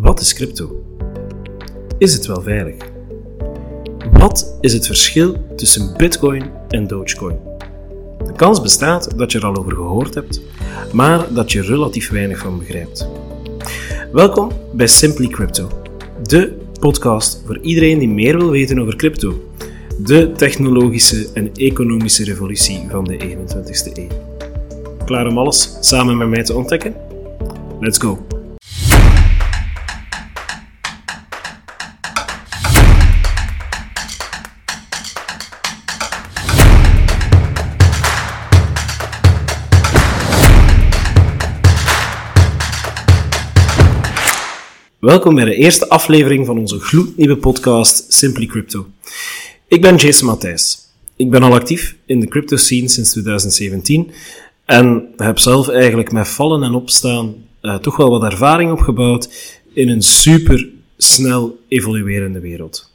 Wat is crypto? Is het wel veilig? Wat is het verschil tussen Bitcoin en Dogecoin? De kans bestaat dat je er al over gehoord hebt, maar dat je relatief weinig van begrijpt. Welkom bij Simply Crypto, de podcast voor iedereen die meer wil weten over crypto, de technologische en economische revolutie van de 21ste eeuw. Klaar om alles samen met mij te ontdekken? Let's go! Welkom bij de eerste aflevering van onze gloednieuwe podcast Simply Crypto. Ik ben Jason Matthijs. Ik ben al actief in de crypto scene sinds 2017 en heb zelf eigenlijk met vallen en opstaan uh, toch wel wat ervaring opgebouwd in een super snel evoluerende wereld.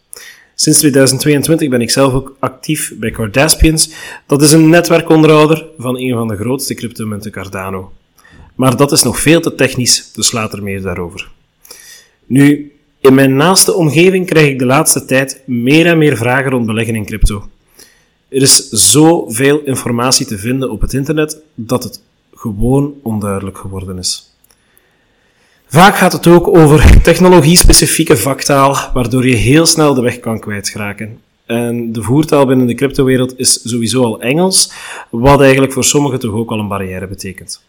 Sinds 2022 ben ik zelf ook actief bij Cardaspians. Dat is een netwerkonderhouder van een van de grootste cryptomunten Cardano. Maar dat is nog veel te technisch, dus later meer daarover. Nu, in mijn naaste omgeving krijg ik de laatste tijd meer en meer vragen rond beleggen in crypto. Er is zoveel informatie te vinden op het internet dat het gewoon onduidelijk geworden is. Vaak gaat het ook over technologie-specifieke vaktaal, waardoor je heel snel de weg kan kwijtraken. En de voertaal binnen de cryptowereld is sowieso al Engels, wat eigenlijk voor sommigen toch ook al een barrière betekent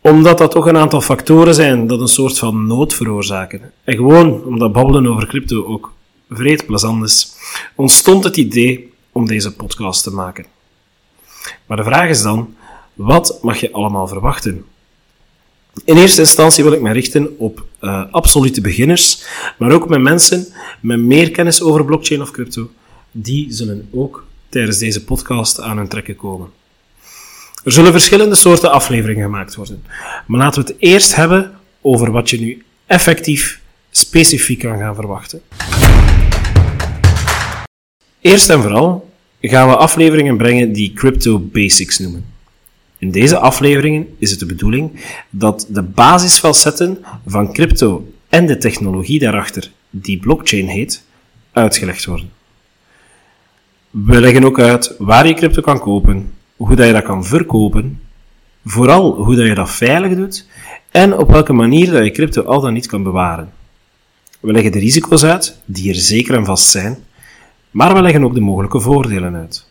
omdat dat toch een aantal factoren zijn dat een soort van nood veroorzaken. En gewoon omdat babbelen over crypto ook vreed plezant is, ontstond het idee om deze podcast te maken. Maar de vraag is dan, wat mag je allemaal verwachten? In eerste instantie wil ik me richten op uh, absolute beginners, maar ook met mensen met meer kennis over blockchain of crypto. Die zullen ook tijdens deze podcast aan hun trekken komen. Er zullen verschillende soorten afleveringen gemaakt worden. Maar laten we het eerst hebben over wat je nu effectief specifiek kan gaan verwachten. Eerst en vooral gaan we afleveringen brengen die Crypto Basics noemen. In deze afleveringen is het de bedoeling dat de basisfacetten van crypto en de technologie daarachter, die blockchain heet, uitgelegd worden. We leggen ook uit waar je crypto kan kopen, hoe dat je dat kan verkopen, vooral hoe dat je dat veilig doet en op welke manier dat je crypto al dan niet kan bewaren. We leggen de risico's uit, die er zeker en vast zijn, maar we leggen ook de mogelijke voordelen uit.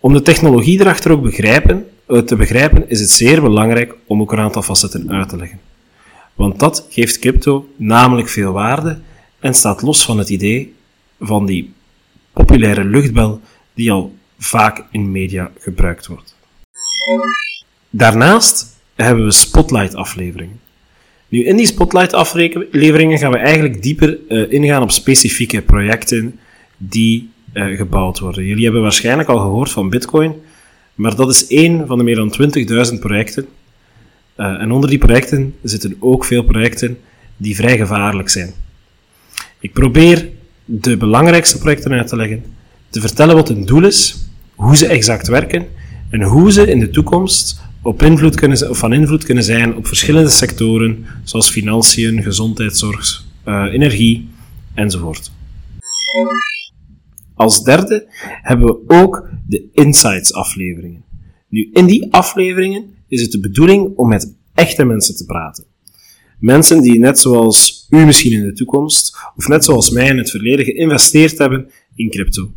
Om de technologie erachter ook begrijpen, eh, te begrijpen, is het zeer belangrijk om ook een aantal facetten uit te leggen. Want dat geeft crypto namelijk veel waarde en staat los van het idee van die populaire luchtbel die al vaak in media gebruikt wordt. Daarnaast hebben we spotlight-afleveringen. Nu, in die spotlight-afleveringen gaan we eigenlijk dieper uh, ingaan op specifieke projecten die uh, gebouwd worden. Jullie hebben waarschijnlijk al gehoord van Bitcoin, maar dat is één van de meer dan 20.000 projecten. Uh, en onder die projecten zitten ook veel projecten die vrij gevaarlijk zijn. Ik probeer de belangrijkste projecten uit te leggen, te vertellen wat hun doel is hoe ze exact werken en hoe ze in de toekomst op invloed kunnen, van invloed kunnen zijn op verschillende sectoren, zoals financiën, gezondheidszorg, uh, energie enzovoort. Als derde hebben we ook de Insights afleveringen. Nu, in die afleveringen is het de bedoeling om met echte mensen te praten. Mensen die net zoals u misschien in de toekomst, of net zoals mij in het verleden, geïnvesteerd hebben in crypto.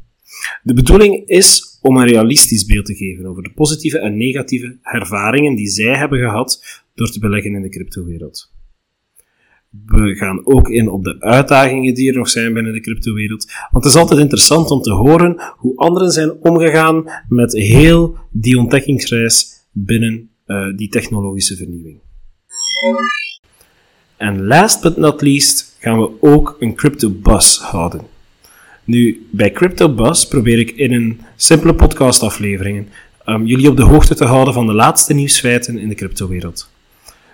De bedoeling is om een realistisch beeld te geven over de positieve en negatieve ervaringen die zij hebben gehad door te beleggen in de cryptowereld. We gaan ook in op de uitdagingen die er nog zijn binnen de cryptowereld, want het is altijd interessant om te horen hoe anderen zijn omgegaan met heel die ontdekkingsreis binnen uh, die technologische vernieuwing. En last but not least gaan we ook een crypto bus houden. Nu, bij CryptoBuzz probeer ik in een simpele podcastaflevering um, jullie op de hoogte te houden van de laatste nieuwsfeiten in de cryptowereld.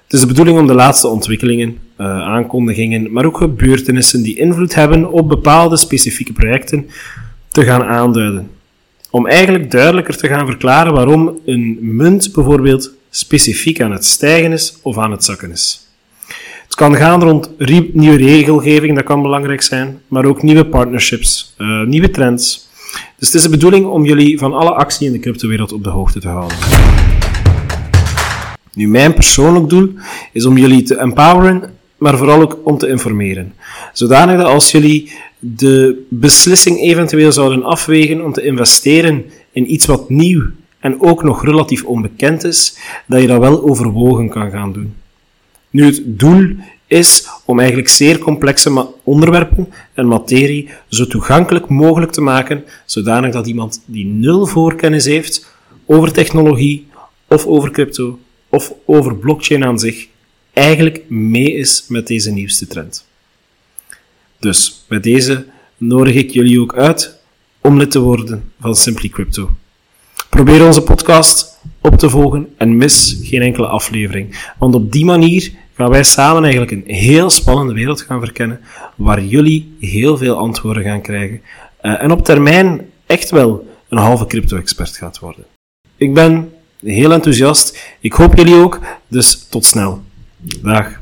Het is de bedoeling om de laatste ontwikkelingen, uh, aankondigingen, maar ook gebeurtenissen die invloed hebben op bepaalde specifieke projecten te gaan aanduiden. Om eigenlijk duidelijker te gaan verklaren waarom een munt bijvoorbeeld specifiek aan het stijgen is of aan het zakken is. Het kan gaan rond nieuwe regelgeving, dat kan belangrijk zijn, maar ook nieuwe partnerships, uh, nieuwe trends. Dus het is de bedoeling om jullie van alle actie in de cryptowereld op de hoogte te houden. Nu, mijn persoonlijk doel is om jullie te empoweren, maar vooral ook om te informeren. Zodanig dat als jullie de beslissing eventueel zouden afwegen om te investeren in iets wat nieuw en ook nog relatief onbekend is, dat je dat wel overwogen kan gaan doen. Nu, het doel is om eigenlijk zeer complexe onderwerpen en materie zo toegankelijk mogelijk te maken, zodanig dat iemand die nul voorkennis heeft over technologie of over crypto of over blockchain aan zich, eigenlijk mee is met deze nieuwste trend. Dus bij deze nodig ik jullie ook uit om lid te worden van Simply Crypto. Probeer onze podcast op te volgen en mis geen enkele aflevering, want op die manier gaan wij samen eigenlijk een heel spannende wereld gaan verkennen, waar jullie heel veel antwoorden gaan krijgen uh, en op termijn echt wel een halve crypto-expert gaat worden. Ik ben heel enthousiast. Ik hoop jullie ook, dus tot snel. Dag.